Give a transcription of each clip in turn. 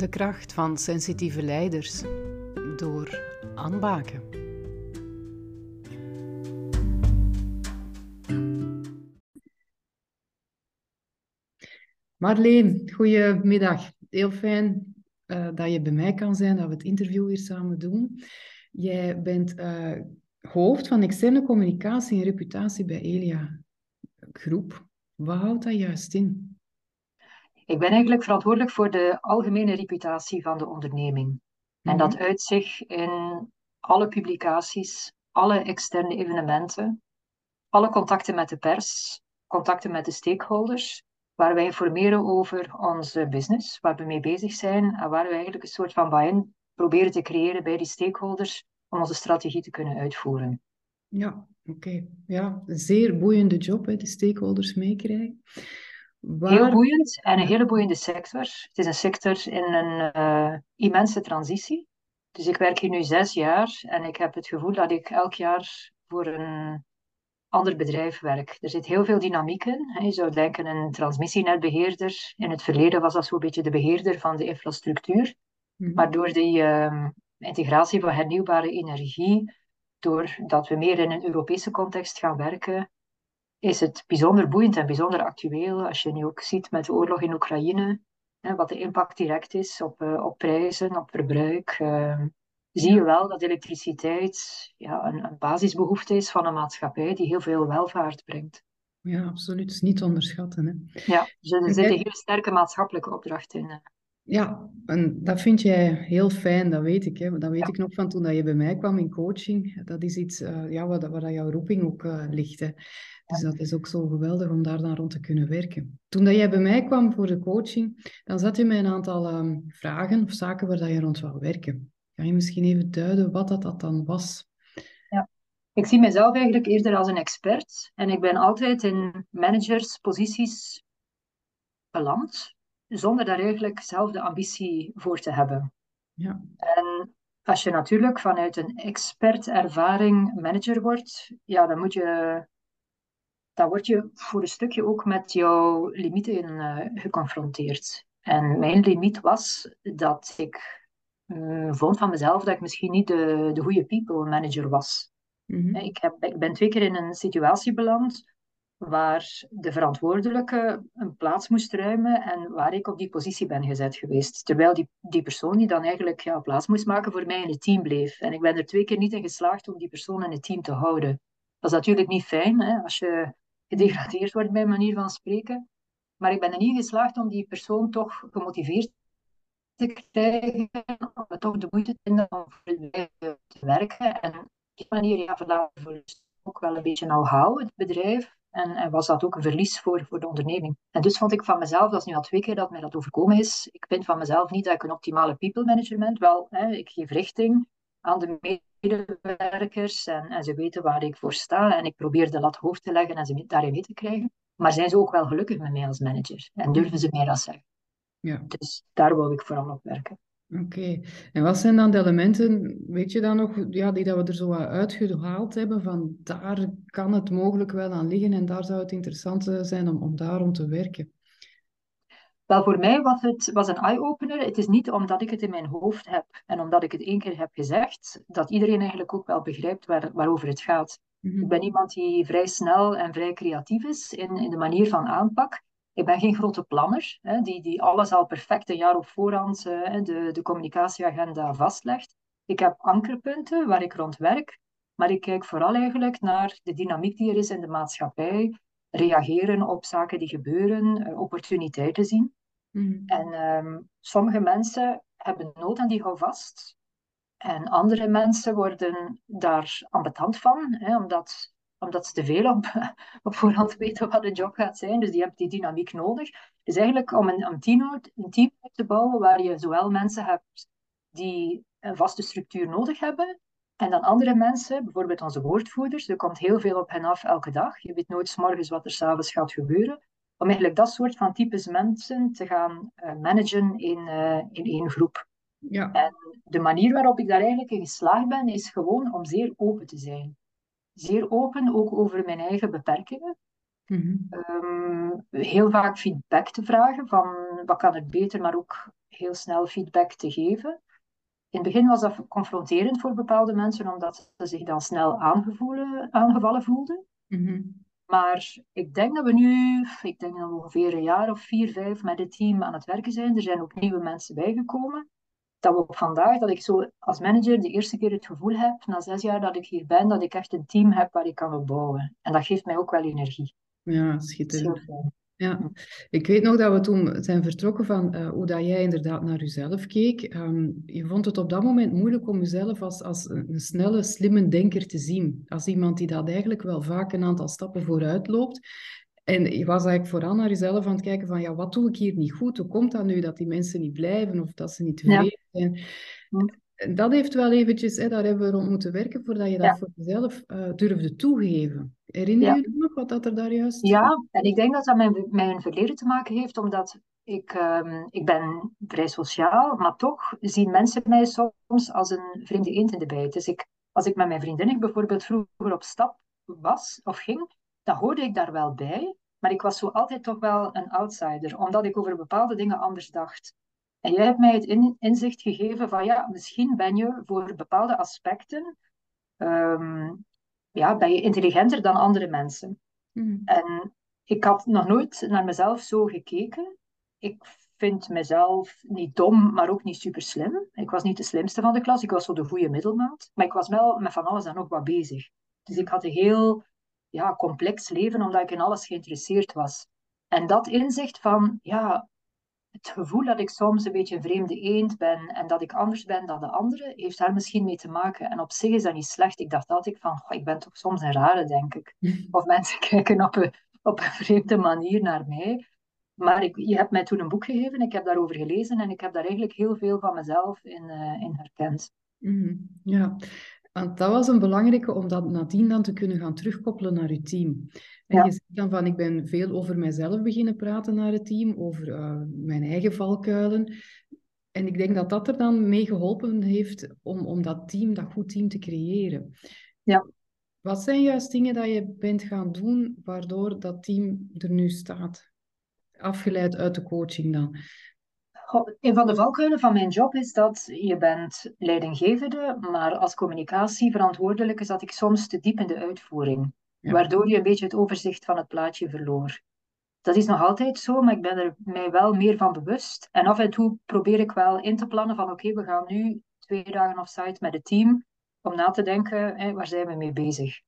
De kracht van sensitieve leiders door aanbaken. Marleen, goedemiddag. Heel fijn uh, dat je bij mij kan zijn, dat we het interview hier samen doen. Jij bent uh, hoofd van externe communicatie en reputatie bij Elia Groep. Wat houdt dat juist in? Ik ben eigenlijk verantwoordelijk voor de algemene reputatie van de onderneming. En dat mhm. uit zich in alle publicaties, alle externe evenementen, alle contacten met de pers, contacten met de stakeholders, waar wij informeren over onze business, waar we mee bezig zijn en waar we eigenlijk een soort van buy-in proberen te creëren bij die stakeholders om onze strategie te kunnen uitvoeren. Ja, oké. Ja, een zeer boeiende job, hè, de stakeholders meekrijgen. Heel boeiend en een hele boeiende sector. Het is een sector in een uh, immense transitie. Dus ik werk hier nu zes jaar en ik heb het gevoel dat ik elk jaar voor een ander bedrijf werk. Er zit heel veel dynamiek in. Je zou denken een transmissienetbeheerder. In het verleden was dat zo'n beetje de beheerder van de infrastructuur. Mhm. Maar door die uh, integratie van hernieuwbare energie, doordat we meer in een Europese context gaan werken, is het bijzonder boeiend en bijzonder actueel. Als je nu ook ziet met de oorlog in Oekraïne, hè, wat de impact direct is op, uh, op prijzen, op verbruik. Uh, zie je wel dat elektriciteit ja, een, een, basisbehoefte is van een maatschappij die heel veel welvaart brengt. Ja, absoluut. Het is niet te onderschatten. Hè? Ja, dus er zit een hele sterke maatschappelijke opdracht in. Ja, en dat vind jij heel fijn, dat weet ik. Hè. Dat weet ik nog van toen dat je bij mij kwam in coaching. Dat is iets uh, ja, waar, waar jouw roeping ook uh, ligt. Hè. Dus dat is ook zo geweldig om daar dan rond te kunnen werken. Toen dat jij bij mij kwam voor de coaching, dan zat je mij een aantal um, vragen of zaken waar dat je rond wou werken. Kan je misschien even duiden wat dat, dat dan was? Ja, ik zie mezelf eigenlijk eerder als een expert. En ik ben altijd in managersposities beland zonder daar eigenlijk zelf de ambitie voor te hebben. Ja. En als je natuurlijk vanuit een expertervaring manager wordt, ja, dan moet je dan word je voor een stukje ook met jouw limieten uh, geconfronteerd. En mijn limiet was dat ik mm, vond van mezelf dat ik misschien niet de, de goede people manager was. Mhm. ik, heb, ik ben twee keer in een situatie beland waar de verantwoordelijke een plaats moest ruimen en waar ik op die positie ben gezet geweest. Terwijl die, die persoon die dan eigenlijk ja, plaats moest maken voor mij in het team bleef. En ik ben er twee keer niet in geslaagd om die persoon in het team te houden. Dat is natuurlijk niet fijn hè, als je gedegradeerd wordt, bij manier van spreken. Maar ik ben er niet geslaagd om die persoon toch gemotiveerd te krijgen, om toch de moeite te vinden om te werken. En op die manier ja, verlaten ook wel een beetje know-how, het bedrijf. En, en, was dat ook een verlies voor, voor de onderneming. En dus vond ik van mezelf, dat is nu al twee keer dat mij dat overkomen is, ik vind van mezelf niet dat ik een optimale people management, wel, hè, ik geef richting aan de medewerkers en, en ze weten waar ik voor sta en ik probeer de lat hoog te leggen en ze daarin mee te krijgen. Maar zijn ze ook wel gelukkig met mij als manager en durven ze mij dat zeggen? Ja. Dus daar wil ik vooral op werken. Oké, en wat zijn dan de elementen, weet je dan nog, ja, die dat we er zo uitgehaald hebben, van daar kan het mogelijk wel aan liggen en daar zou het interessant zijn om, om daarom te werken? Wel, voor mij was het was een eye-opener. Het is niet omdat ik het in mijn hoofd heb en omdat ik het één keer heb gezegd, dat iedereen eigenlijk ook wel begrijpt waar, waarover het gaat. Mhm. Ik ben iemand die vrij snel en vrij creatief is in, in de manier van aanpak. Ik ben geen grote planner, hè, die, die alles al perfect een jaar op voorhand uh, de, de communicatieagenda vastlegt. Ik heb ankerpunten waar ik rond werk, maar ik kijk vooral eigenlijk naar de dynamiek die er is in de maatschappij, reageren op zaken die gebeuren, uh, opportuniteiten zien. Mm. En um, sommige mensen hebben nood aan die houvast. En andere mensen worden daar ambetant van, hè, omdat, omdat ze te veel op, op voorhand weten wat de job gaat zijn. Dus die hebben die dynamiek nodig. Dus eigenlijk om een, een, team, een team te bouwen waar je zowel mensen hebt die een vaste structuur nodig hebben, en dan andere mensen, bijvoorbeeld onze woordvoerders, er komt heel veel op hen af elke dag. Je weet nooit s morgens wat er s'avonds gaat gebeuren om eigenlijk dat soort van types mensen te gaan uh, managen in, uh, in één groep. Ja. En de manier waarop ik daar eigenlijk in geslaagd ben, is gewoon om zeer open te zijn. Zeer open, ook over mijn eigen beperkingen. Mm -hmm. um, heel vaak feedback te vragen van wat kan het beter, maar ook heel snel feedback te geven. In het begin was dat confronterend voor bepaalde mensen, omdat ze zich dan snel aangevallen voelden. Mhm. Maar ik denk dat we nu, ik denk dat we ongeveer een jaar of vier, vijf met het team aan het werken zijn. Er zijn ook nieuwe mensen bijgekomen. Dat we op vandaag, dat ik zo als manager de eerste keer het gevoel heb, na zes jaar dat ik hier ben, dat ik echt een team heb waar ik kan op bouwen. En dat geeft mij ook wel energie. Ja, schitterend. Ja, ik weet nog dat we toen zijn vertrokken van uh, hoe dat jij inderdaad naar jezelf keek. Um, je vond het op dat moment moeilijk om jezelf als, als een snelle, slimme denker te zien. Als iemand die dat eigenlijk wel vaak een aantal stappen vooruit loopt. En je was eigenlijk vooral naar jezelf aan het kijken van, ja, wat doe ik hier niet goed? Hoe komt dat nu dat die mensen niet blijven of dat ze niet tevreden zijn? Dat heeft wel eventjes, hè, daar hebben we rond moeten werken voordat je dat voor jezelf uh, durfde toegeven. Herinner je je nog wat dat er daar juist... Ja, en ik denk dat dat met mijn verleden te maken heeft, omdat ik, um, ik ben vrij sociaal, maar toch zien mensen mij soms als een vreemde eend in de bijt. Dus ik, als ik met mijn vriendinnen bijvoorbeeld vroeger op stap was of ging, dan hoorde ik daar wel bij, maar ik was zo altijd toch wel een outsider, omdat ik over bepaalde dingen anders dacht. En jij hebt mij het inzicht gegeven van ja, misschien ben je voor bepaalde aspecten ehm, ja, ben je intelligenter dan andere mensen. Mm. En ik had nog nooit naar mezelf zo gekeken. Ik vind mezelf niet dom, maar ook niet super slim. Ik was niet de slimste van de klas, ik was zo de goede middelmaat. Maar ik was wel met van alles en nog wat bezig. Dus ik had een heel ja, complex leven, omdat ik in alles geïnteresseerd was. En dat inzicht van, ja, het gevoel dat ik soms een beetje een vreemde eend ben en dat ik anders ben dan de anderen, heeft daar misschien mee te maken. En op zich is dat niet slecht. Ik dacht altijd van, goh, ik ben toch soms een rare, denk ik. Of mensen kijken op een, op een vreemde manier naar mij. Maar ik, je hebt mij toen een boek gegeven, ik heb daarover gelezen en ik heb daar eigenlijk heel veel van mezelf in, uh, in herkend. Mhm. Ja, want dat was een belangrijke om dat nadien dan te kunnen gaan terugkoppelen naar je team. En je zegt dan van, ik ben veel over mijzelf beginnen praten naar het team, over uh, mijn eigen valkuilen. En ik denk dat dat er dan mee geholpen heeft om, om dat team, dat goed team te creëren. Ja. Wat zijn juist dingen dat je bent gaan doen waardoor dat team er nu staat? Afgeleid uit de coaching dan. Een van de valkuilen van mijn job is dat je bent leidinggevende, maar als communicatieverantwoordelijke zat ik soms te diep in de uitvoering, waardoor je een beetje het overzicht van het plaatje verloor. Dat is nog altijd zo, maar ik ben er mij wel meer van bewust. En af en toe probeer ik wel in te plannen van oké, we gaan nu twee dagen off-site met het team om na te denken, waar zijn we mee bezig.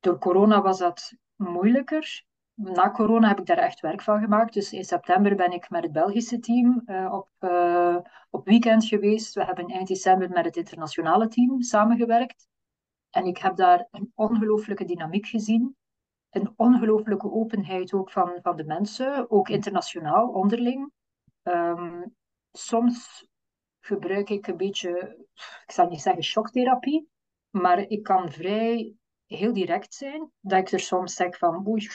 Door corona was dat moeilijker, na corona heb ik daar echt werk van gemaakt. Dus in september ben ik met het Belgische team uh, op, uh, op weekend geweest. We hebben eind december met het internationale team samengewerkt. En ik heb daar een ongelooflijke dynamiek gezien. Een ongelooflijke openheid ook van, van de mensen, ook internationaal, onderling. Um, soms gebruik ik een beetje, ik zal niet zeggen shocktherapie, maar ik kan vrij heel direct zijn. Dat ik er soms zeg van, oei,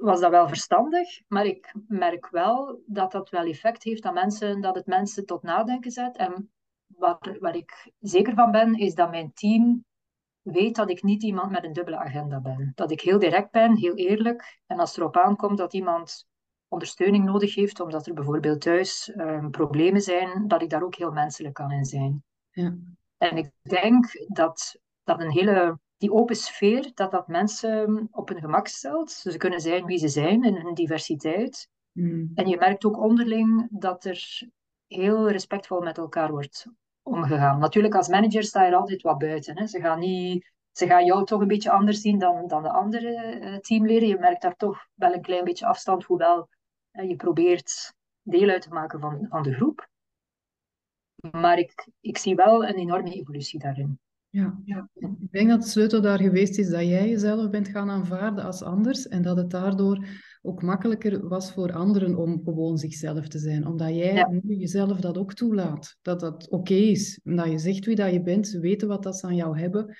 was dat wel verstandig, maar ik merk wel dat dat wel effect heeft aan mensen, dat het mensen tot nadenken zet. En wat, waar ik zeker van ben, is dat mijn team weet dat ik niet iemand met een dubbele agenda ben. Dat ik heel direct ben, heel eerlijk. En als er op aankomt dat iemand ondersteuning nodig heeft, omdat er bijvoorbeeld thuis um, problemen zijn, dat ik daar ook heel menselijk kan in zijn. Ja. En ik denk dat dat een hele die open sfeer, dat dat mensen op hun gemak stelt. Ze kunnen zijn wie ze zijn in hun diversiteit. Mm. En je merkt ook onderling dat er heel respectvol met elkaar wordt omgegaan. Natuurlijk, als manager sta je er altijd wat buiten. Hè. Ze, gaan niet, ze gaan jou toch een beetje anders zien dan, dan de andere uh, teamleden. Je merkt daar toch wel een klein beetje afstand, hoewel uh, je probeert deel uit te maken van, van de groep. Maar ik, ik zie wel een enorme evolutie daarin. Ja. ja, ik denk dat de sleutel daar geweest is dat jij jezelf bent gaan aanvaarden als anders en dat het daardoor ook makkelijker was voor anderen om gewoon zichzelf te zijn. Omdat jij nu jezelf dat ook toelaat. Dat dat oké is. Dat je zegt wie dat je bent, ze weten wat dat ze aan jou hebben.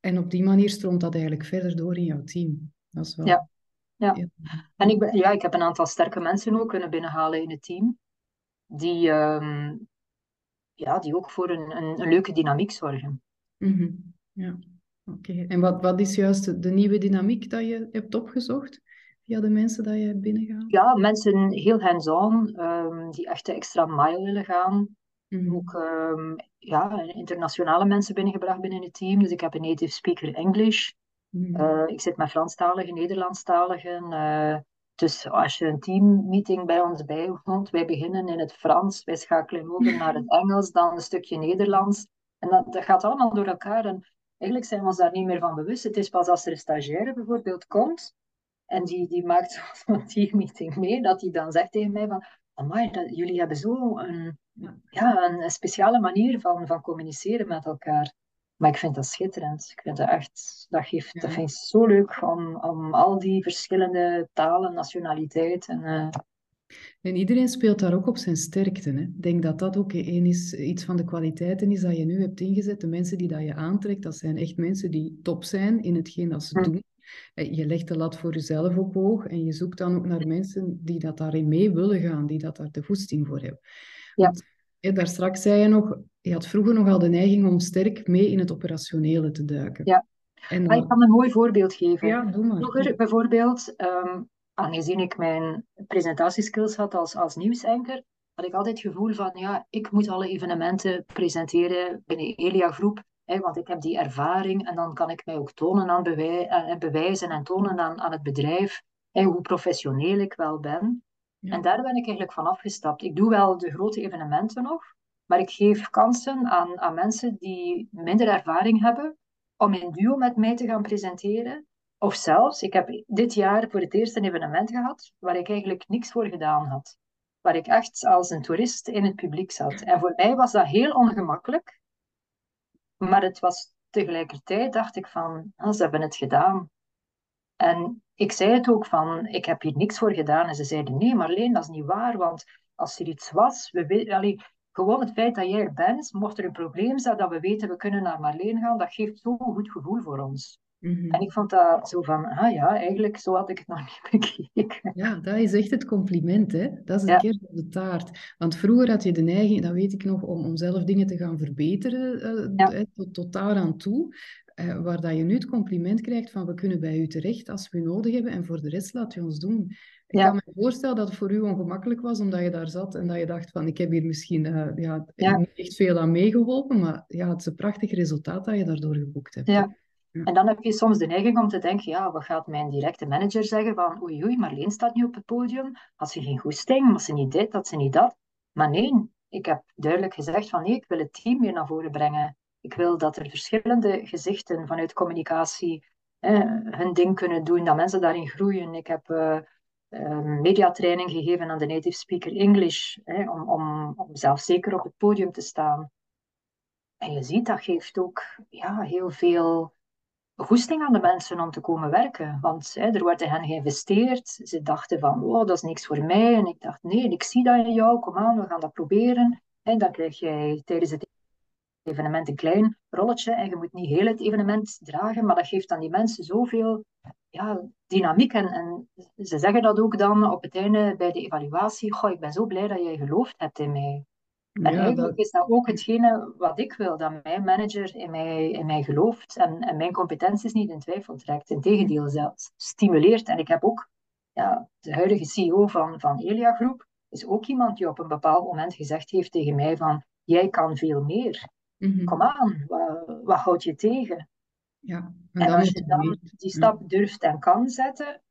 En op die manier stroomt dat eigenlijk verder door in jouw team. Dat is wel... Ja. Ja. En ik, ben, ja, ik heb een aantal sterke mensen ook kunnen binnenhalen in het team. Die, um, ja, die ook voor een, een, een leuke dynamiek zorgen. Mm Ja, oké. En wat, wat is juist de nieuwe dynamiek dat je hebt opgezocht? via de mensen dat je binnengaat? Ja, mensen heel hands-on, ehm, die echt de extra mile willen gaan. Mhm. Ook ehm, ja, internationale mensen binnengebracht binnen het team. Dus ik heb een native speaker English. Mhm. Eh, ik zit met Franstaligen, Nederlandstaligen. eh, dus als je een teammeeting bij ons bijwoont, wij beginnen in het Frans, wij schakelen over naar het Engels, dan een stukje Nederlands. En dat, dat gaat allemaal door elkaar. En eigenlijk zijn we ons daar niet meer van bewust. Het is pas als er een stagiaire bijvoorbeeld komt en die, die maakt zo'n teammeeting mee, dat die dan zegt tegen mij van, amai, dat, jullie hebben zo een, Ja. een speciale manier van, van communiceren met elkaar. Maar ik vind dat schitterend. Ik vind dat echt, dat geeft, Ja. dat vind ik zo leuk om, om al die verschillende talen, nationaliteiten. eh, En iedereen speelt daar ook op zijn sterkte. Hè? Ik denk dat dat ook een is, iets van de kwaliteiten is dat je nu hebt ingezet. De mensen die dat je aantrekt, dat zijn echt mensen die top zijn in hetgeen dat ze doen. Eh, Je legt de lat voor jezelf op hoog en je zoekt dan ook naar mensen die dat daarin mee willen gaan, die dat daar de goesting voor hebben. Ja. Want, eh, daar straks zei je nog, je had vroeger nogal de neiging om sterk mee in het operationele te duiken. Ja. En Ah, ik kan een mooi voorbeeld geven. ja, doe maar. Vroeger bijvoorbeeld, ehm, aangezien ik mijn presentatieskills had als, als nieuwsanker, had ik altijd het gevoel van, ja, ik moet alle evenementen presenteren binnen Elia Groep, hè, want ik heb die ervaring en dan kan ik mij ook tonen aan bewij eh, bewijzen en tonen aan, aan het bedrijf hè, hoe professioneel ik wel ben. Ja. En daar ben ik eigenlijk van afgestapt. Ik doe wel de grote evenementen nog, maar ik geef kansen aan, aan mensen die minder ervaring hebben om in duo met mij te gaan presenteren. Of zelfs, ik heb dit jaar voor het eerst een evenement gehad waar ik eigenlijk niks voor gedaan had. Waar ik echt als een toerist in het publiek zat. En voor mij was dat heel ongemakkelijk. Maar het was tegelijkertijd, dacht ik van, ah, ze hebben het gedaan. En ik zei het ook van, ik heb hier niks voor gedaan. En ze zeiden, nee Marleen, dat is niet waar. Want als er iets was, we gewoon het feit dat jij er bent, mocht er een probleem zijn, dat we weten, we kunnen naar Marleen gaan, dat geeft zo'n goed gevoel voor ons. Mhm. En ik vond dat zo van, ah ja, eigenlijk, zo had ik het nog niet bekeken. Ja, dat is echt het compliment, hè? Dat is de Ja. kers op de taart. Want vroeger had je de neiging, dat weet ik nog, om, om zelf dingen te gaan verbeteren, eh, Ja. hè, tot, tot daar aan toe. Eh, waar dat je nu het compliment krijgt van we kunnen bij u terecht als we u nodig hebben en voor de rest laat je ons doen. Ik Ja. kan me voorstellen dat het voor u ongemakkelijk was omdat je daar zat en dat je dacht van ik heb hier misschien eh, ja, Ja. niet echt veel aan meegeholpen, maar ja, het is een prachtig resultaat dat je daardoor geboekt hebt. Ja. En dan heb je soms de neiging om te denken, ja, wat gaat mijn directe manager zeggen van, oei oei, Marleen staat nu op het podium, had ze geen goesting, had ze niet dit, had ze niet dat. Maar nee, ik heb duidelijk gezegd van nee, ik wil het team weer naar voren brengen. Ik wil dat er verschillende gezichten vanuit communicatie hun ding kunnen doen, dat mensen daarin groeien. Ik heb eh, eh, mediatraining gegeven aan de native speaker English, om, om, om zelfzeker op het podium te staan. En je ziet, dat geeft ook ja, heel veel goesting aan de mensen om te komen werken. Want hè, er wordt in hen geïnvesteerd. Ze dachten van, oh, dat is niks voor mij. En ik dacht, nee, ik zie dat in jou. Kom aan, we gaan dat proberen. En dan krijg jij tijdens het evenement een klein rolletje. En je moet niet heel het evenement dragen. Maar dat geeft aan die mensen zoveel ja, dynamiek. En, en ze zeggen dat ook dan op het einde bij de evaluatie. Goh, ik ben zo blij dat jij geloofd hebt in mij. En Ja, eigenlijk dat, is dat ook hetgene wat ik wil, dat mijn manager in mij, in mij gelooft en, en mijn competenties niet in twijfel trekt. Integendeel, zelfs stimuleert. En ik heb ook ja, de huidige CEO van, van Elia Groep, is ook iemand die op een bepaald moment gezegd heeft tegen mij van, jij kan veel meer. mhm. Kom aan, wat, wat houd je tegen? Ja, en als je dan die stap durft en kan zetten,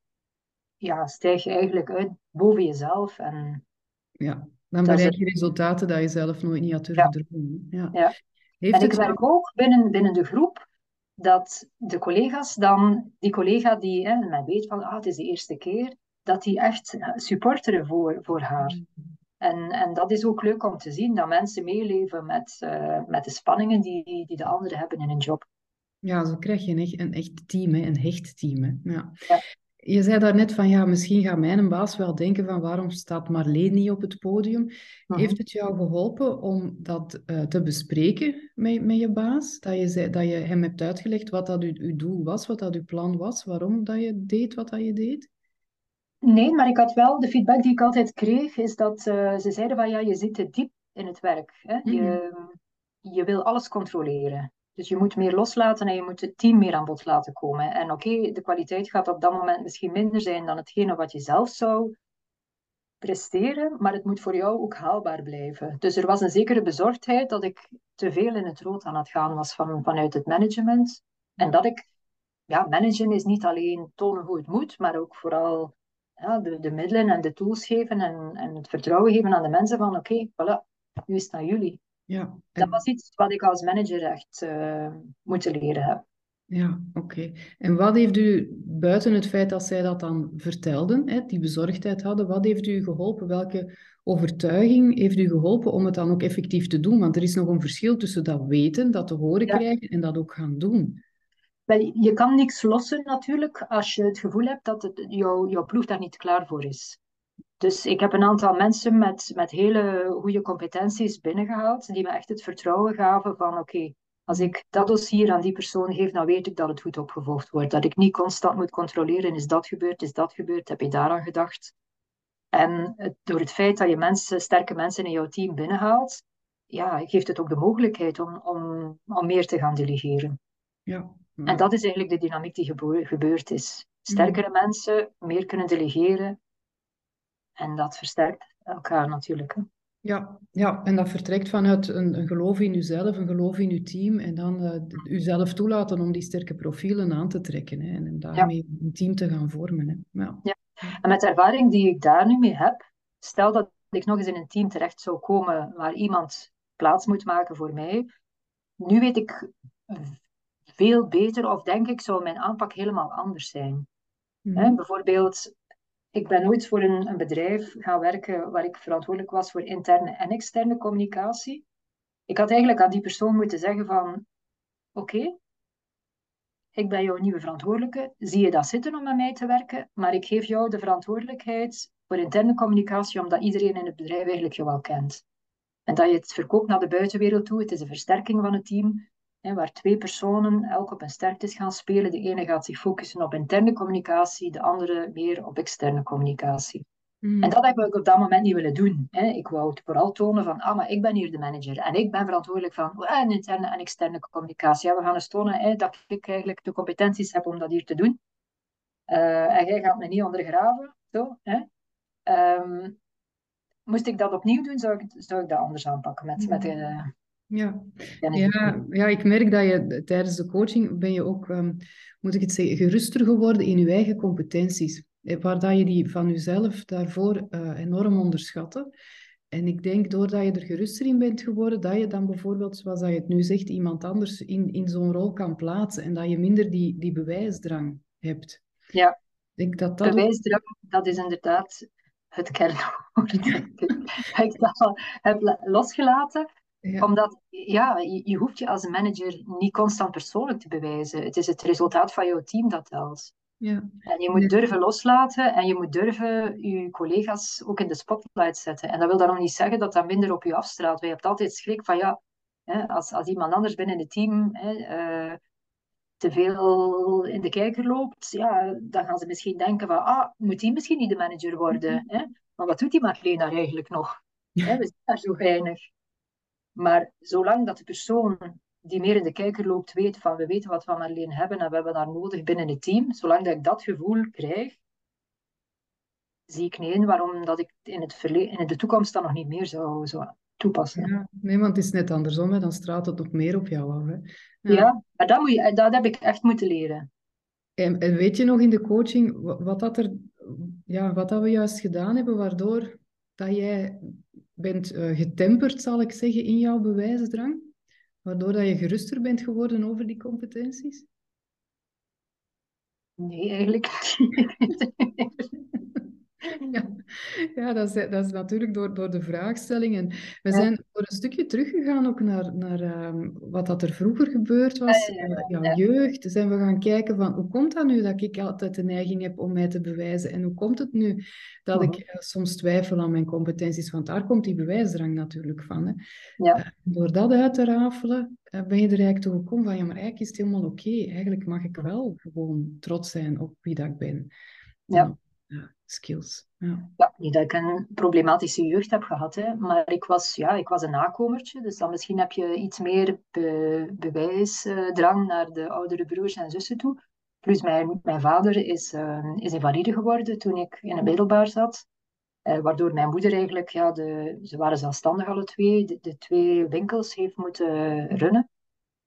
ja, stijg je eigenlijk uit boven jezelf. En Ja, dan dat bereik het. je resultaten dat je zelf nooit niet had durven dromen. Ja. Ja. Heeft En ik het merk ook binnen, binnen de groep dat de collega's dan, die collega die hè, men weet van ah, het is de eerste keer, dat die echt eh, supporteren voor, voor haar. En, en dat is ook leuk om te zien, dat mensen meeleven met, eh, met de spanningen die, die de anderen hebben in hun job. Ja, zo krijg je een echt, een echt team, hè, een hecht team. Hè. Ja. Ja. Je zei daarnet van ja, misschien gaat mijn baas wel denken van waarom staat Marleen niet op het podium? Mhm. Heeft het jou geholpen om dat eh, te bespreken met, met je baas? Dat je, zei, dat je hem hebt uitgelegd wat dat uw, uw doel was, wat dat uw plan was, waarom dat je deed wat dat je deed? Nee, maar ik had wel, de feedback die ik altijd kreeg, is dat eh, ze zeiden van ja, je zit te diep in het werk. Hè? Je, je wil alles controleren. Dus je moet meer loslaten en je moet het team meer aan bod laten komen. En oké, de kwaliteit gaat op dat moment misschien minder zijn dan hetgene wat je zelf zou presteren, maar het moet voor jou ook haalbaar blijven. Dus er was een zekere bezorgdheid dat ik te veel in het rood aan het gaan was van, vanuit het management. En dat ik, ja, managen is niet alleen tonen hoe het moet, maar ook vooral de, de middelen en de tools geven en, en het vertrouwen geven aan de mensen van oké, voilà, nu is het aan jullie. Ja, Dat was iets wat ik als manager echt uh, moeten leren heb. Ja, oké. En wat heeft u, buiten het feit dat zij dat dan vertelden, hè, die bezorgdheid hadden, wat heeft u geholpen? Welke overtuiging heeft u geholpen om het dan ook effectief te doen? Want er is nog een verschil tussen dat weten, dat te horen krijgen en dat ook gaan doen. Wel, je kan niks lossen natuurlijk als je het gevoel hebt dat het, jou, jouw ploeg daar niet klaar voor is. Dus ik heb een aantal mensen met, met hele goede competenties binnengehaald, die me echt het vertrouwen gaven van oké, als ik dat dossier aan die persoon geef, dan weet ik dat het goed opgevolgd wordt. Dat ik niet constant moet controleren, is dat gebeurd, is dat gebeurd, heb je daaraan gedacht? En het, door het feit dat je mensen, sterke mensen in jouw team binnenhaalt, ja, geeft het ook de mogelijkheid om, om, om meer te gaan delegeren. Ja. En dat is eigenlijk de dynamiek die gebeurd is. Sterkere mensen, meer kunnen delegeren. En dat versterkt elkaar natuurlijk. Hè. Ja, ja, en dat vertrekt vanuit een, een geloof in uzelf, een geloof in uw team en dan uh, uzelf toelaten om die sterke profielen aan te trekken hè, en, daarmee een team te gaan vormen. Hè. Ja. ja. En met de ervaring die ik daar nu mee heb, stel dat ik nog eens in een team terecht zou komen waar iemand plaats moet maken voor mij, nu weet ik veel beter, of denk ik, zou mijn aanpak helemaal anders zijn. Mm bijvoorbeeld, ik ben nooit voor een, een, bedrijf gaan werken waar ik verantwoordelijk was voor interne en externe communicatie. Ik had eigenlijk aan die persoon moeten zeggen van, oké, ik ben jouw nieuwe verantwoordelijke, zie je dat zitten om met mij te werken, maar ik geef jou de verantwoordelijkheid voor interne communicatie, omdat iedereen in het bedrijf eigenlijk jou al kent. En dat je het verkoopt naar de buitenwereld toe, het is een versterking van het team, hè, waar twee personen elk op een sterktes gaan spelen. De ene gaat zich focussen op interne communicatie, de andere meer op externe communicatie. Hmm. En dat heb ik op dat moment niet willen doen. Hè. Ik wou het vooral tonen van, ah, maar ik ben hier de manager en ik ben verantwoordelijk van uh, interne en externe communicatie. Ja, we gaan eens tonen hè, dat ik eigenlijk de competenties heb om dat hier te doen. Uh, en jij gaat me niet ondergraven. Zo, hè. Um, moest ik dat opnieuw doen, zou ik, zou ik dat anders aanpakken met, met de, eh, ja. Ja, ja, ik merk dat je tijdens de coaching ben je ook, um, moet ik het zeggen, geruster geworden in je eigen competenties. Eh, waar dat je die van jezelf daarvoor uh, enorm onderschatte. En ik denk, doordat je er geruster in bent geworden, dat je dan bijvoorbeeld, zoals dat je het nu zegt, iemand anders in, in zo'n rol kan plaatsen. En dat je minder die, die bewijsdrang hebt. Ja, ik dat dat bewijsdrang, dat is inderdaad het kernwoord. ik dat heb losgelaten omdat ja, je, je, hoeft je als manager niet constant persoonlijk te bewijzen. Het is het resultaat van jouw team dat telt. Ja. En je moet durven loslaten en je moet durven je collega's ook in de spotlight zetten. En dat wil daarom niet zeggen dat dat minder op je afstraalt. Je hebt altijd schrik van ja, hè, als, als iemand anders binnen het team hè, uh, te veel in de kijker loopt, ja, dan gaan ze misschien denken van ah, moet die misschien niet de manager worden? Mhm. Hè? Maar wat doet die daar eigenlijk nog? Hè, we zijn daar zo weinig. Maar zolang dat de persoon die meer in de kijker loopt weet van we weten wat we van Marleen hebben en we hebben haar nodig binnen het team, zolang dat ik dat gevoel krijg, zie ik niet in waarom dat ik in, het in de toekomst dan nog niet meer zou, zou toepassen. Ja, nee, want het is net andersom, hè. dan straalt het nog meer op jou af. Hè. Ja, ja maar dat, moet je, dat heb ik echt moeten leren. En, en weet je nog in de coaching wat, dat er, ja, wat dat we juist gedaan hebben, waardoor dat jij bent uh, getemperd, zal ik zeggen, in jouw bewijsdrang? Waardoor dat je geruster bent geworden over die competenties? Nee, eigenlijk. Ja, ja dat, is, dat is natuurlijk door, door de vraagstelling. En we zijn voor een stukje teruggegaan ook naar, naar um, wat dat er vroeger gebeurd was, ja, ja, ja. jouw jeugd. Zijn we gaan kijken van hoe komt dat nu dat ik altijd de neiging heb om mij te bewijzen? En hoe komt het nu dat ik uh, soms twijfel aan mijn competenties? Want daar komt die bewijsdrang natuurlijk van. Hè. Uh, door dat uit te rafelen, uh, ben je er eigenlijk toe gekomen van ja, maar eigenlijk is het helemaal oké. Okay. Eigenlijk mag ik wel gewoon trots zijn op wie dat ik ben. Ja. Skills. Ja. ja. niet dat ik een problematische jeugd heb gehad, hè, maar ik was, ja, ik was een nakomertje. Dus dan misschien heb je iets meer be bewijsdrang naar de oudere broers en zussen toe. Plus mijn, mijn vader is, uh, is invalide geworden toen ik in een middelbaar zat. Uh, waardoor mijn moeder eigenlijk, ja, de, ze waren zelfstandig alle twee, de, twee winkels heeft moeten runnen.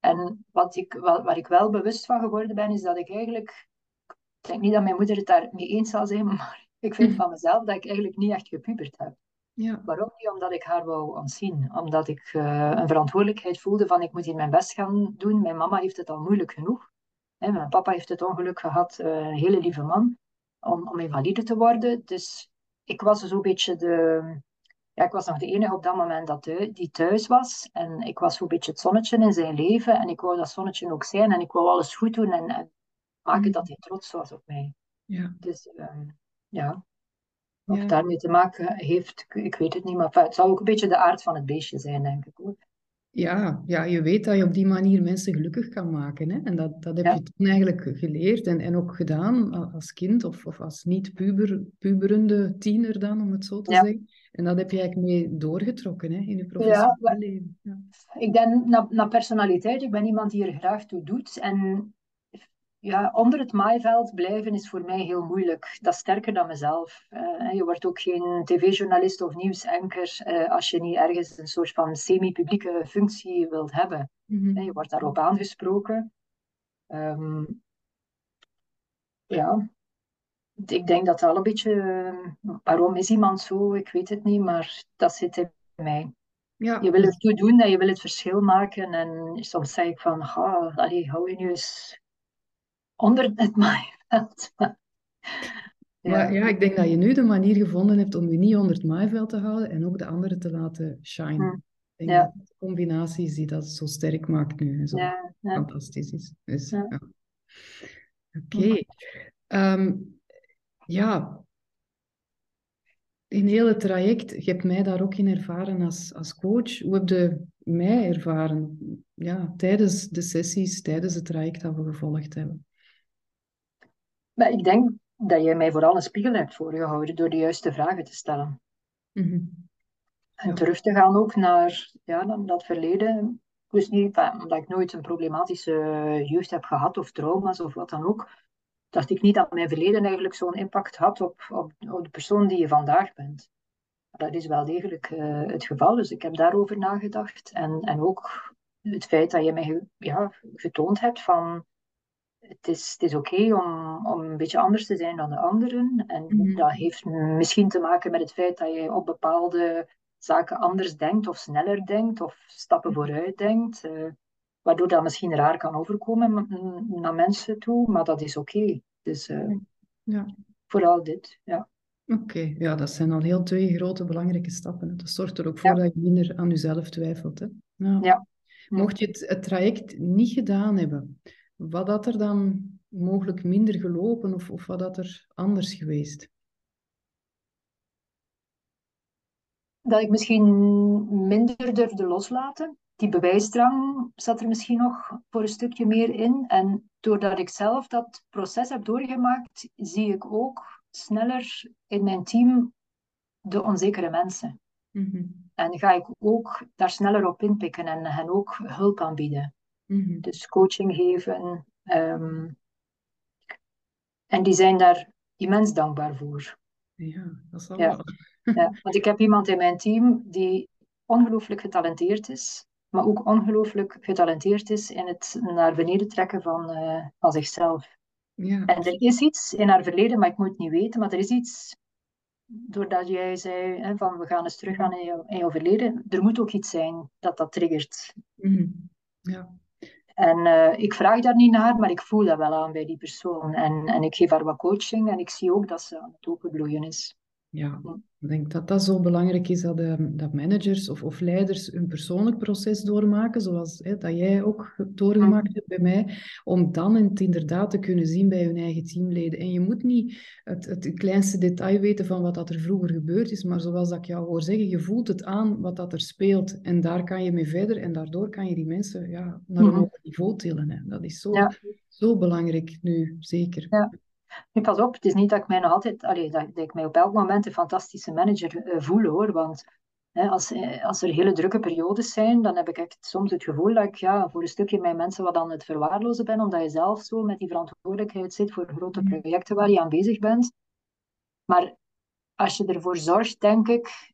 En wat ik, wat, waar ik wel bewust van geworden ben, is dat ik eigenlijk... Ik denk niet dat mijn moeder het daar mee eens zal zijn, maar ik vind van mezelf dat ik eigenlijk niet echt gepubert heb. Ja. Waarom niet? Omdat ik haar wou ontzien. Omdat ik uh, een verantwoordelijkheid voelde van ik moet hier mijn best gaan doen. Mijn mama heeft het al moeilijk genoeg. Hè, mijn papa heeft het ongeluk gehad, uh, een hele lieve man, om, om invalide te worden. Dus ik was zo'n dus beetje de... Ja, ik was nog de enige op dat moment dat die thuis was. En ik was zo'n beetje het zonnetje in zijn leven. En ik wou dat zonnetje ook zijn. En ik wou alles goed doen en, en maken mm. dat hij trots was op mij. Ja. Dus um, ja, wat ja. daarmee te maken heeft, ik weet het niet. Maar het zou ook een beetje de aard van het beestje zijn, denk ik. Hoor. Ja, ja, je weet dat je op die manier mensen gelukkig kan maken. Hè? En dat, dat heb Ja. je toen eigenlijk geleerd en, en ook gedaan als kind of, of als niet-puber, puberende tiener dan, om het zo te Ja. zeggen. En dat heb je eigenlijk mee doorgetrokken hè, in je professionele maar- leven. Ja. Ik denk naar, naar personaliteit. Ik ben iemand die er graag toe doet. En ja, onder het maaiveld blijven is voor mij heel moeilijk. Dat is sterker dan mezelf. Eh, je wordt ook geen tv-journalist of nieuwsanker eh, als je niet ergens een soort van semi-publieke functie wilt hebben. Mhm. Eh, je wordt daarop aangesproken. Ehm, ja, ik denk dat dat al een beetje... waarom is iemand zo? Ik weet het niet, maar dat zit in mij. Ja, Je wil het toe doen en je wil het verschil maken. En soms zeg ik van, allee, hou je nu eens onder het maaiveld. ja, ja, ik denk dat je nu de manier gevonden hebt om je niet onder het maaiveld te houden en ook de anderen te laten shine. Hm. Ik denk Ja. dat de combinatie is die dat zo sterk maakt nu en zo Ja, ja. fantastisch is. Dus. Oké. Ehm, ja, in heel het traject, je hebt mij daar ook in ervaren als, als coach. Hoe heb je mij ervaren ja, tijdens de sessies, tijdens het traject dat we gevolgd hebben? Maar ik denk dat je mij vooral een spiegel hebt voorgehouden door de juiste vragen te stellen. Mhm. En Ja. terug te gaan ook naar ja, dan dat verleden. Ik wist niet, omdat ik nooit een problematische jeugd heb gehad of trauma's of wat dan ook, dacht ik niet dat mijn verleden eigenlijk zo'n impact had op, op, op de persoon die je vandaag bent. Maar dat is wel degelijk eh, het geval, dus ik heb daarover nagedacht. En, en ook het feit dat je mij ja, getoond hebt van het is, het is oké om, om een beetje anders te zijn dan de anderen. En Mhm. dat heeft misschien te maken met het feit dat je op bepaalde zaken anders denkt of sneller denkt of stappen vooruit denkt. eh, waardoor dat misschien raar kan overkomen naar mensen toe, maar dat is oké. Dus eh, Ja. vooral dit, ja. Oké, ja, dat zijn al heel twee grote belangrijke stappen. Dat zorgt er ook voor Ja. dat je minder aan jezelf twijfelt. Hè? Ja. Ja. Mocht je het, het traject niet gedaan hebben, wat had er dan mogelijk minder gelopen of, of wat had er anders geweest? Dat ik misschien minder durfde loslaten. Die bewijsdrang zat er misschien nog voor een stukje meer in. En doordat ik zelf dat proces heb doorgemaakt, zie ik ook sneller in mijn team de onzekere mensen. Mhm, En ga ik ook daar sneller op inpikken en hen ook hulp aanbieden. Mhm. Dus coaching geven. ehm, en die zijn daar immens dankbaar voor. Ja, dat Ja. wel. Ja, want ik heb iemand in mijn team die ongelooflijk getalenteerd is, maar ook ongelooflijk getalenteerd is in het naar beneden trekken van, eh, van zichzelf. Ja, En er is iets in haar verleden, maar ik moet het niet weten, maar er is iets, doordat jij zei hè, van we gaan eens teruggaan in jouw, in jouw verleden, er moet ook iets zijn dat dat triggert. mhm. Ja, En eh, ik vraag daar niet naar, maar ik voel dat wel aan bij die persoon. En, en ik geef haar wat coaching en ik zie ook dat ze aan het openbloeien is. ja. Ik denk dat dat zo belangrijk is dat, eh, dat managers of, of leiders een persoonlijk proces doormaken, zoals hè, dat jij ook doorgemaakt hebt bij mij, om dan het inderdaad te kunnen zien bij hun eigen teamleden. En je moet niet het, het kleinste detail weten van wat dat er vroeger gebeurd is, maar zoals dat ik jou hoor zeggen, je voelt het aan wat dat er speelt en daar kan je mee verder en daardoor kan je die mensen ja, naar een Mhm. hoger niveau tillen. Hè. Dat is zo, Ja. zo belangrijk nu, zeker. Ja. Nu, pas op, het is niet dat ik mij nog altijd, allee, dat, dat ik mij op elk moment een fantastische manager uh, voel hoor. Want hè, als, eh, als er hele drukke periodes zijn, dan heb ik echt soms het gevoel dat ik ja, voor een stukje mijn mensen wat aan het verwaarlozen ben, omdat je zelf zo met die verantwoordelijkheid zit voor grote mm. projecten waar je aan bezig bent. Maar als je ervoor zorgt, denk ik,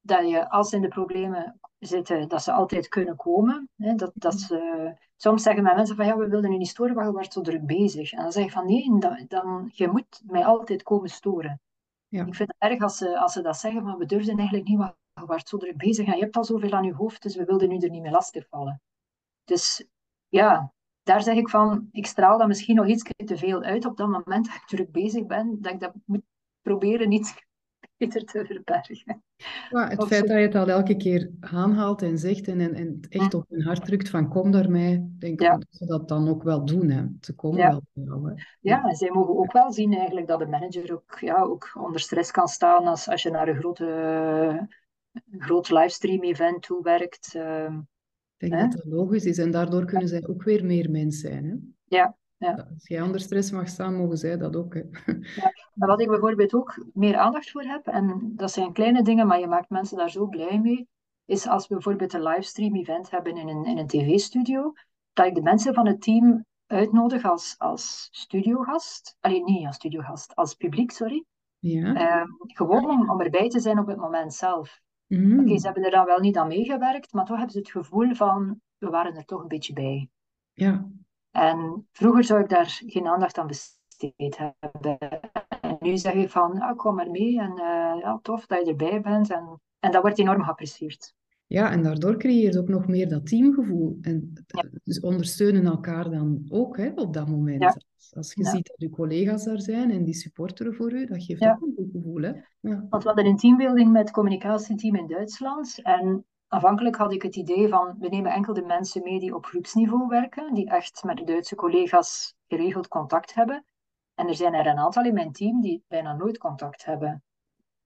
dat je als in de problemen zitten, dat ze altijd kunnen komen. Hè, dat, dat ze, soms zeggen mijn mensen van ja, we wilden nu niet storen, maar je wordt zo druk bezig. En dan zeg ik van nee, dan, dan, je moet mij altijd komen storen. Ja. Ik vind het erg als ze, als ze dat zeggen, maar we durfden eigenlijk niet, want je wordt zo druk bezig en je hebt al zoveel aan je hoofd, dus we wilden nu er niet meer lastig vallen. Dus ja, daar zeg ik van, ik straal dat misschien nog iets te veel uit op dat moment dat ik druk bezig ben, dat ik dat moet proberen niet beter te verbergen. Ja, het feit dat je het al elke keer aanhaalt en zegt en, en, en echt op hun hart drukt van kom daarmee, denk ik dat ze dat dan ook wel doen. Hè. Ze komen wel bij jou. Hè. Ja, en zij mogen ook wel zien eigenlijk dat de manager ook, ja, ook onder stress kan staan als, als je naar een grote, een groot livestream-event toe werkt. Uh, ik denk hè? dat dat logisch is en daardoor kunnen zij ook weer meer mens zijn. Hè? Ja, ja. Als jij onder stress mag staan, mogen zij dat ook. Hè. Ja. Wat ik bijvoorbeeld ook meer aandacht voor heb, en dat zijn kleine dingen, maar je maakt mensen daar zo blij mee, is als we bijvoorbeeld een livestream event hebben in een, in een tv-studio, dat ik de mensen van het team uitnodig als, als studiogast. Alleen niet als studiogast, als publiek, sorry. Ja. Uh, gewoon om, om erbij te zijn op het moment zelf. Mm. Oké, ze hebben er dan wel niet aan meegewerkt, maar toch hebben ze het gevoel van, we waren er toch een beetje bij. Ja. En vroeger zou ik daar geen aandacht aan besteed hebben. En nu zeg ik van, ja, kom maar mee en uh, ja, tof dat je erbij bent. En, en dat wordt enorm geapprecieerd. Ja, en daardoor creëer je ook nog meer dat teamgevoel. En dus ondersteunen elkaar dan ook hè, op dat moment. Ja. Als je ziet dat je collega's daar zijn en die supporteren voor u, dat geeft ook een goed gevoel. Hè? Want we hadden een teambuilding met het communicatieteam in Duitsland. En Aanvankelijk had ik het idee van, we nemen enkel de mensen mee die op groepsniveau werken, die echt met de Duitse collega's geregeld contact hebben. En er zijn er een aantal in mijn team die bijna nooit contact hebben.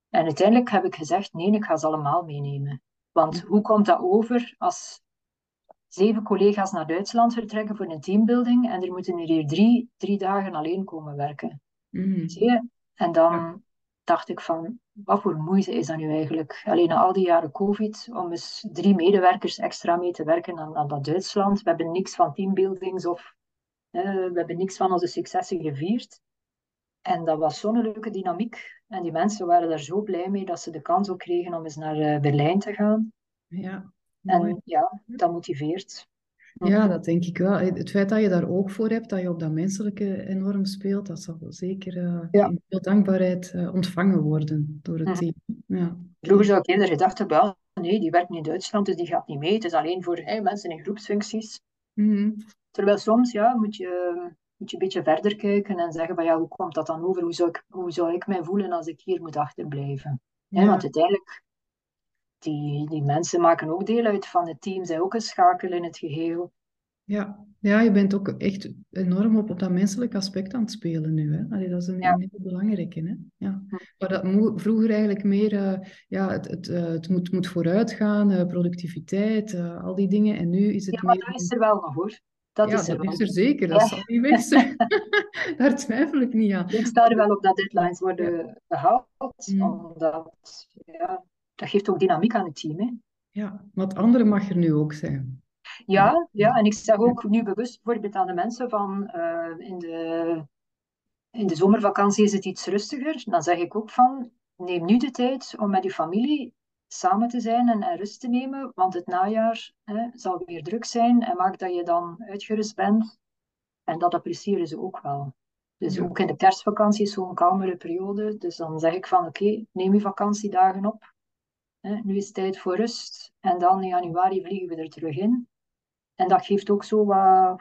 En uiteindelijk heb ik gezegd, nee, ik ga ze allemaal meenemen. Want hoe komt dat over als zeven collega's naar Duitsland vertrekken voor een teambuilding en er moeten er hier drie, drie dagen alleen komen werken? Mm. Zie je? En dan dacht ik van, wat voor moeite is dat nu eigenlijk? Alleen na al die jaren COVID, om eens drie medewerkers extra mee te werken aan, aan dat Duitsland. We hebben niks van teambuildings of uh, we hebben niks van onze successen gevierd. En dat was zo'n leuke dynamiek. En die mensen waren daar zo blij mee dat ze de kans ook kregen om eens naar uh, Berlijn te gaan. Ja, en ja, dat motiveert. Ja, dat denk ik wel. Het feit dat je daar ook voor hebt, dat je op dat menselijke enorm speelt, dat zal zeker uh, ja. in veel dankbaarheid uh, ontvangen worden door het team. Ja. Vroeger zou ik eerder gedacht hebben, wel, nee, die werkt in Duitsland, dus die gaat niet mee. Het is alleen voor hey, mensen in groepsfuncties. Mm -hmm. Terwijl soms ja, moet, je, moet je een beetje verder kijken en zeggen van ja, hoe komt dat dan over? Hoe zou ik, hoe zou ik mij voelen als ik hier moet achterblijven? Ja. want uiteindelijk die, die mensen maken ook deel uit van het team, zijn ook een schakel in het geheel. Ja, ja je bent ook echt enorm op, op dat menselijke aspect aan het spelen nu. Hè? Allee, dat is een, Ja. een heel belangrijke. Hè? Ja. Maar dat mo- vroeger eigenlijk meer, eh, ja, het, het, eh, het moet, moet vooruit gaan, eh, productiviteit, al die dingen. En nu is het Ja, maar meer... dat is er wel nog hoor. Dat ja, is er dat wel. is er zeker, dat Ja. zal niet weg zijn. Daar twijfel ik niet aan. Ik sta er wel op dat deadlines worden gehaald, Mm. omdat ja, dat geeft ook dynamiek aan het team. Hè. Ja, het andere mag er nu ook zijn. Ja, ja, en ik zeg ook nu bewust bijvoorbeeld aan de mensen van eh, in, de, in de zomervakantie is het iets rustiger. Dan zeg ik ook van neem nu de tijd om met je familie samen te zijn en, en rust te nemen, want het najaar hè, zal weer druk zijn en maak dat je dan uitgerust bent. En dat appreciëren ze ook wel. Dus Ja. ook in de kerstvakantie is zo'n kalmere periode. Dus dan zeg ik van oké, neem je vakantiedagen op. Hè, nu is het tijd voor rust. En dan in januari vliegen we er terug in. En dat geeft ook zo wat,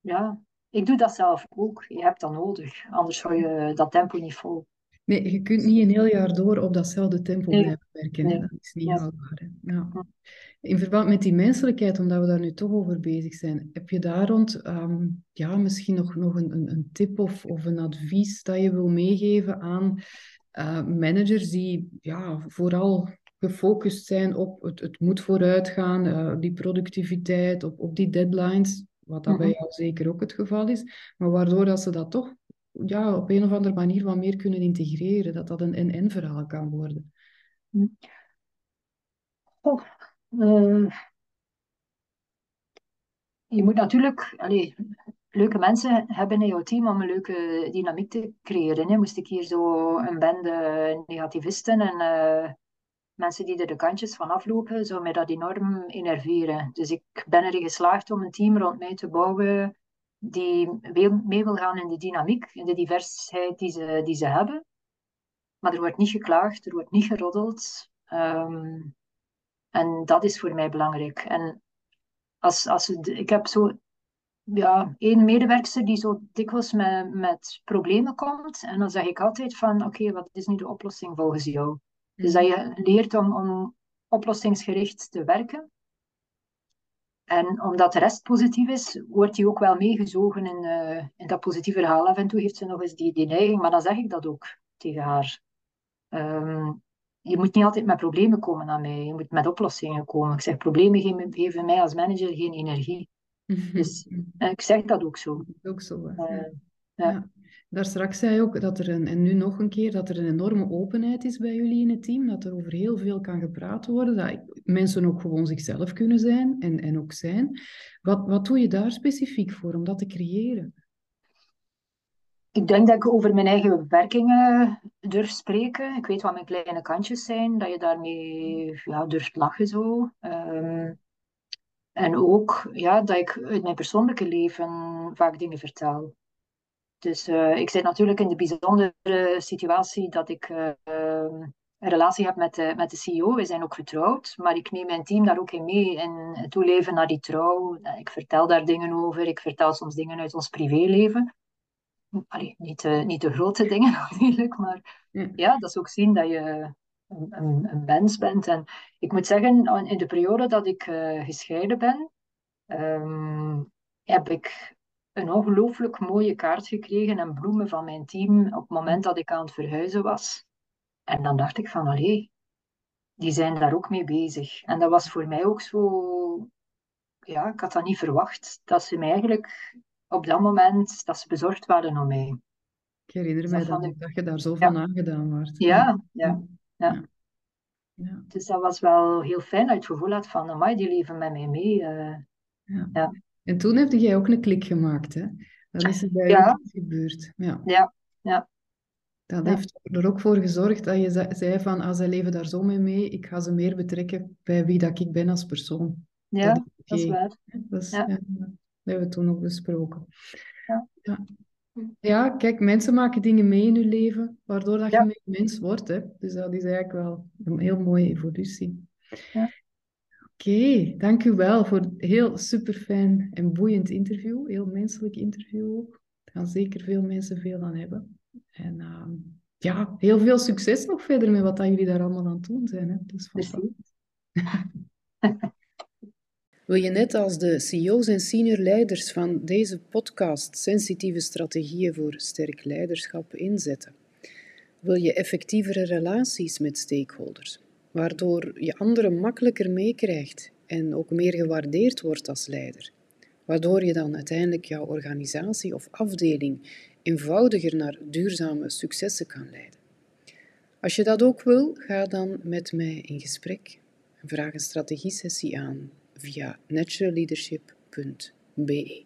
ja, ik doe dat zelf ook. Je hebt dat nodig, anders hou je dat tempo niet vol. Nee, je kunt niet een heel jaar door op datzelfde tempo Nee, blijven werken. Nee. Dat is niet Ja. Ja. In verband met die menselijkheid, omdat we daar nu toch over bezig zijn, heb je daar rond ehm, ja, misschien nog, nog een, een, een tip of, of een advies dat je wil meegeven aan eh, managers die ja, vooral gefocust zijn op het, het moet vooruitgaan, eh, die productiviteit, op, op die deadlines, wat dat bij Mhm. jou zeker ook het geval is, maar waardoor dat ze dat toch ja, op een of andere manier wat meer kunnen integreren, dat dat een en-en verhaal kan worden? Oh, uh, je moet natuurlijk, allez, leuke mensen hebben in jouw team om een leuke dynamiek te creëren. Hè. Moest ik hier zo een bende negativisten en uh, mensen die er de kantjes van aflopen, zou mij dat enorm enerveren. Dus ik ben erin geslaagd om een team rond mij te bouwen die mee wil gaan in de dynamiek, in de diversiteit die ze, die ze hebben. Maar er wordt niet geklaagd, er wordt niet geroddeld. Um, en dat is voor mij belangrijk. En als, als, ik heb zo ja, één medewerker die zo dikwijls met, met problemen komt. En dan zeg ik altijd van, oké, wat is nu de oplossing volgens jou? Dus dat je leert om, om oplossingsgericht te werken. En omdat de rest positief is, wordt hij ook wel meegezogen in, uh, in dat positieve verhaal. Af en toe heeft ze nog eens die, die neiging, maar dan zeg ik dat ook tegen haar. Um, je moet niet altijd met problemen komen naar mij. Je moet met oplossingen komen. Ik zeg, problemen geven, geven mij als manager geen energie. Dus uh, ik zeg dat ook zo. Ook zo, uh, ja. ja. Daar straks zei je ook dat er een, en nu nog een keer, dat er een enorme openheid is bij jullie in het team, dat er over heel veel kan gepraat worden, dat mensen ook gewoon zichzelf kunnen zijn en, en ook zijn. Wat, wat doe je daar specifiek voor om dat te creëren? Ik denk dat ik over mijn eigen beperkingen durf spreken. Ik weet wat mijn kleine kantjes zijn, dat je daarmee ja, durft lachen zo. Um, en ook ja, dat ik uit mijn persoonlijke leven vaak dingen vertel. Dus uh, ik zit natuurlijk in de bijzondere situatie dat ik uh, een relatie heb met de, met de CEO. We zijn ook getrouwd, maar ik neem mijn team daar ook in mee in het toeleven naar die trouw. Ik vertel daar dingen over, ik vertel soms dingen uit ons privéleven. Allee, niet, de, niet de grote dingen natuurlijk, maar ja. ja, dat is ook zien dat je een, een, een, mens bent. En ik moet zeggen, in de periode dat ik uh, gescheiden ben, um, heb ik een ongelooflijk mooie kaart gekregen en bloemen van mijn team op het moment dat ik aan het verhuizen was. En dan dacht ik van, allee, die zijn daar ook mee bezig. En dat was voor mij ook zo, ja, ik had dat niet verwacht, dat ze mij eigenlijk op dat moment, dat ze bezorgd waren om mij. Ik herinner mij dat, dat je daar zo van aangedaan wordt. Ja, ja, ja. ja. Dus dat was wel heel fijn dat je het gevoel had van, amai, die leven met mij mee. Uh, ja. En toen heb jij ook een klik gemaakt, hè? Dan is het bij ja. gebeurd. Ja. ja, ja. Dat heeft er ook voor gezorgd dat je zei van, als ah, ze leven daar zo mee mee, ik ga ze meer betrekken bij wie dat ik ben als persoon. Ja, dat is, dat is waar. Dat, is, ja. dat hebben we toen ook besproken. Ja. ja. Ja, kijk, mensen maken dingen mee in hun leven, waardoor dat je meer mens wordt. Hè? Dus dat is eigenlijk wel een heel mooie evolutie. Oké, dank u wel voor een heel super fijn en boeiend interview. Heel menselijk interview ook. Er gaan zeker veel mensen veel aan hebben. En uh, ja, heel veel succes nog verder met wat dat jullie daar allemaal aan het doen zijn. Hè. Dus fantastisch. Wil je net als de CEO's en senior leiders van deze podcast sensitieve strategieën voor sterk leiderschap inzetten? Wil je effectievere relaties met stakeholders? Waardoor je anderen makkelijker meekrijgt en ook meer gewaardeerd wordt als leider. Waardoor je dan uiteindelijk jouw organisatie of afdeling eenvoudiger naar duurzame successen kan leiden. Als je dat ook wil, ga dan met mij in gesprek en vraag een strategiesessie aan via naturalleadership.be.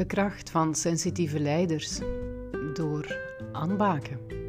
De kracht van sensitieve leiders door aanbaken.